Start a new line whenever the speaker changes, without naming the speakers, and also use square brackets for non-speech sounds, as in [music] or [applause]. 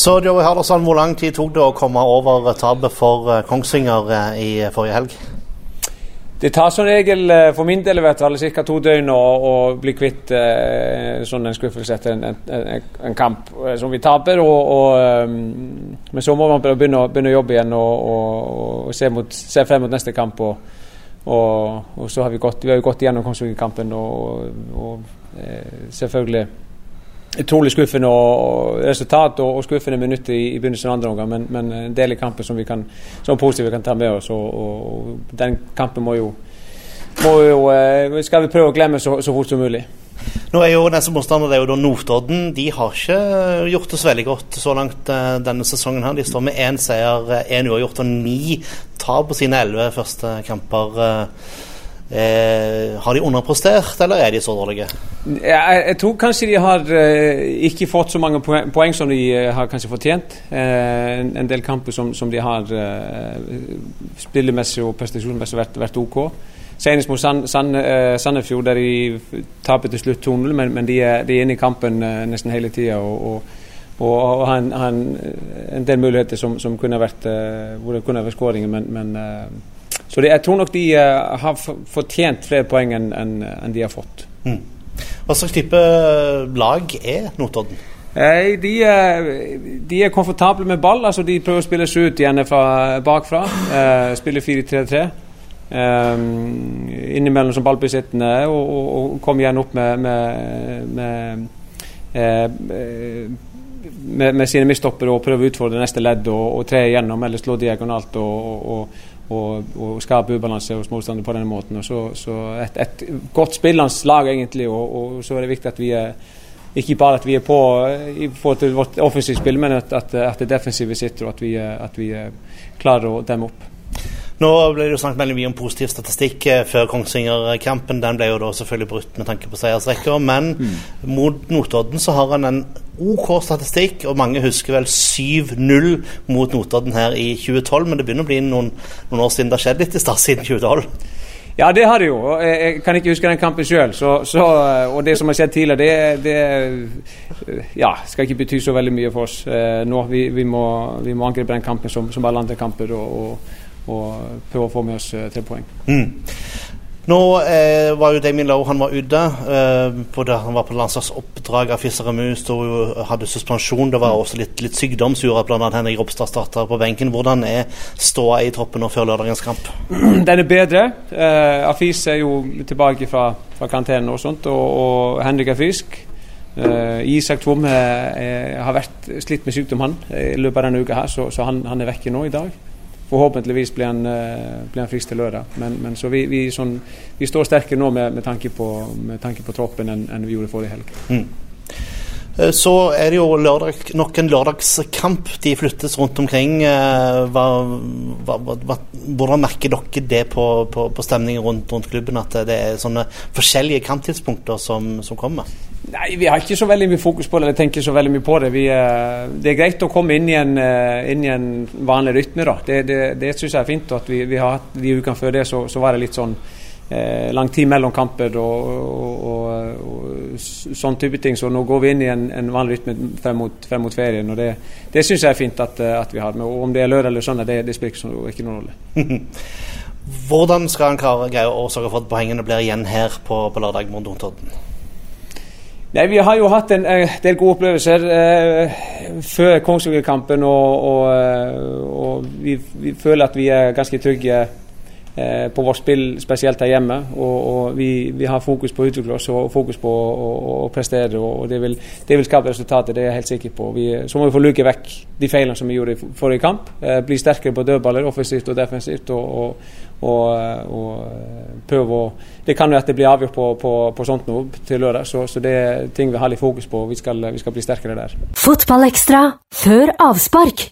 Så Joey Harderson, hvor lang tid tok det å komme over tapet for eh, Kongsvinger eh, i forrige helg?
Det tar som regel for min del i hvert fall to døgn å, å bli kvitt eh, sånn en skuffelse etter en, en, en, kamp som vi taper. Og, og, um, men så må man begynne, begynne å jobbe igjen og, og, se, mot, se, frem mot neste kamp. Og, så har vi gått, vi har gått gjennom Kongsvinger-kampen og, eh, selvfølgelig utrolig skuffende og resultat og, og skuffende minutt i, i begynnelsen av andre omgang, men, men, en del i kampen som vi kan, som positive kan ta med oss. Og, og, den kampen må jo, må jo eh, skal vi prøve å glemme så, så fort som mulig.
Nå er jo Neste motstander det er jo da Notodden. De har ikke gjort det så veldig godt så langt uh, denne sesongen. her. De står med én seier, én uavgjort og ni tap på sine elleve første kamper. Eh, har de underprestert, eller er de så dårlige?
Jeg, jeg tror kanskje de har eh, ikke fått så mange poeng, poeng som de eh, har kanskje fortjent. Eh, en, en, del kamper som, som de har eh, spillemessig og prestasjonsmessig vært, vært OK. Senest mot San, San, eh, Sandefjord, der de taper til slutt 2-0, men, men de, er, de, er, inne i kampen nesten hele tida. Og, og, og, har en, en, en, del muligheter som, som kunne vært, hvor det kunne vært skåringer, men, men så det, jeg tror nok de uh, har fortjent flere poeng enn en, de har fått. Mm.
Hva slags type eh, lag er Notodden?
Eh, de, de, er komfortable med ball. altså De prøver å spille seg ut igjen fra bakfra. Eh, spiller 4-3-3. Um, innimellom som ballbesittende og, og, og komme igjen opp med, med, med, med, med sine midtstoppere og prøve å utfordre neste ledd og, og tre igjennom eller slå diagonalt. og, og og, skape ubalanse hos motstander på denne måten. Og så, så et, et, godt spillende lag, egentlig, og, og, så er det viktig at vi er ikke bare at vi er på i forhold til vårt offensive spill, men at, at, at det defensive sitter, og at vi, at vi klarer å demme opp.
Nå ble det jo snakket veldig mye om positiv statistikk eh, før Kongsvinger-kampen. Den ble jo da selvfølgelig brutt med tanke på seiersrekker. Men mm. mot Notodden så har han en OK statistikk, og mange husker vel 7-0 mot Notodden her i 2012. Men det begynner å bli noen, noen år siden det har skjedd litt i stad, siden 2012.
Ja, det har det jo. Jeg kan ikke huske den kampen sjøl. Og det som har skjedd tidligere, det, det ja, skal ikke bety så veldig mye for oss eh, nå. Vi, vi, må, vi må, angripe den kampen som, som alle andre kamper. og, og og prøve å få med oss eh, tre poeng. Mm.
Nå eh, var jo Damien Lowe han var ute. Eh, det, han var på landslagsoppdrag. av Afisa hun hadde suspensjon. Det var også litt, litt sykdom som gjorde at bl.a. Henrik Ropstad starta på benken. Hvordan er ståa i troppen nå før lørdagens kamp? [clears throat]
Den er bedre. Eh, Afis er jo tilbake fra, fra karantene og sånt, og, og Henrik er frisk. Uh, Isak Tvomme har vært slitt med sykdom han i løpet av denne uka, her, så, så han, han, er vekke nå i dag forhåpentligvis blir han, eh, blir han frisk til lørdag. Men, men så vi, vi, sånn, vi, står sterkere nå med, med, tanke, på, med tanke på troppen enn, enn vi gjorde forrige helg. Mm.
Eh, så er det jo lørdag, nok en lørdagskamp. De flyttes rundt omkring. Eh, hva, hva, hva, hvordan merker dere det på, på, på stemningen rundt, rundt, klubben, at det er sånne forskjellige kamptidspunkter som, som kommer?
Nei, Vi har ikke så veldig mye fokus på det, eller tenker så veldig mye på det. Vi, uh, det er greit å komme inn i en, uh, inn i en vanlig rytme. da. Det, det, det syns jeg er fint. at vi, vi har hatt De ukene før det så, så, var det litt sånn eh, lang tid mellom kamper og, og, og, og, sånn type ting. Så nå går vi inn i en, en vanlig rytme frem mot, frem mot, ferien. og Det, det syns jeg er fint at, at vi har. Men om det er lørdag eller søndag, det, det spiller ikke, ikke noen rolle. [laughs]
Hvordan skal han klare greie å sørge for at poengene blir igjen her på, på lørdag mot Notodden?
Nei, Vi har jo hatt en uh, del gode opplevelser eh, før Kongsvinger-kampen. Og, og, uh, og vi, vi, føler at vi er ganske trygge på vårt spill, spesielt her hjemme. Og, og vi, vi, har fokus på å og fokus på å prestere. og det vil, det vil, skape resultater, det er jeg helt sikker på. Vi, så må vi få luke vekk de feilene som vi gjorde i forrige kamp. bli sterkere på dødballer, offensivt og defensivt. og, og, og prøve å Det kan jo at det blir avgjort på, på, på sånt nå til lørdag, så, så, det er ting vi har litt fokus på. Vi skal, vi skal bli sterkere der. Fotballekstra før avspark.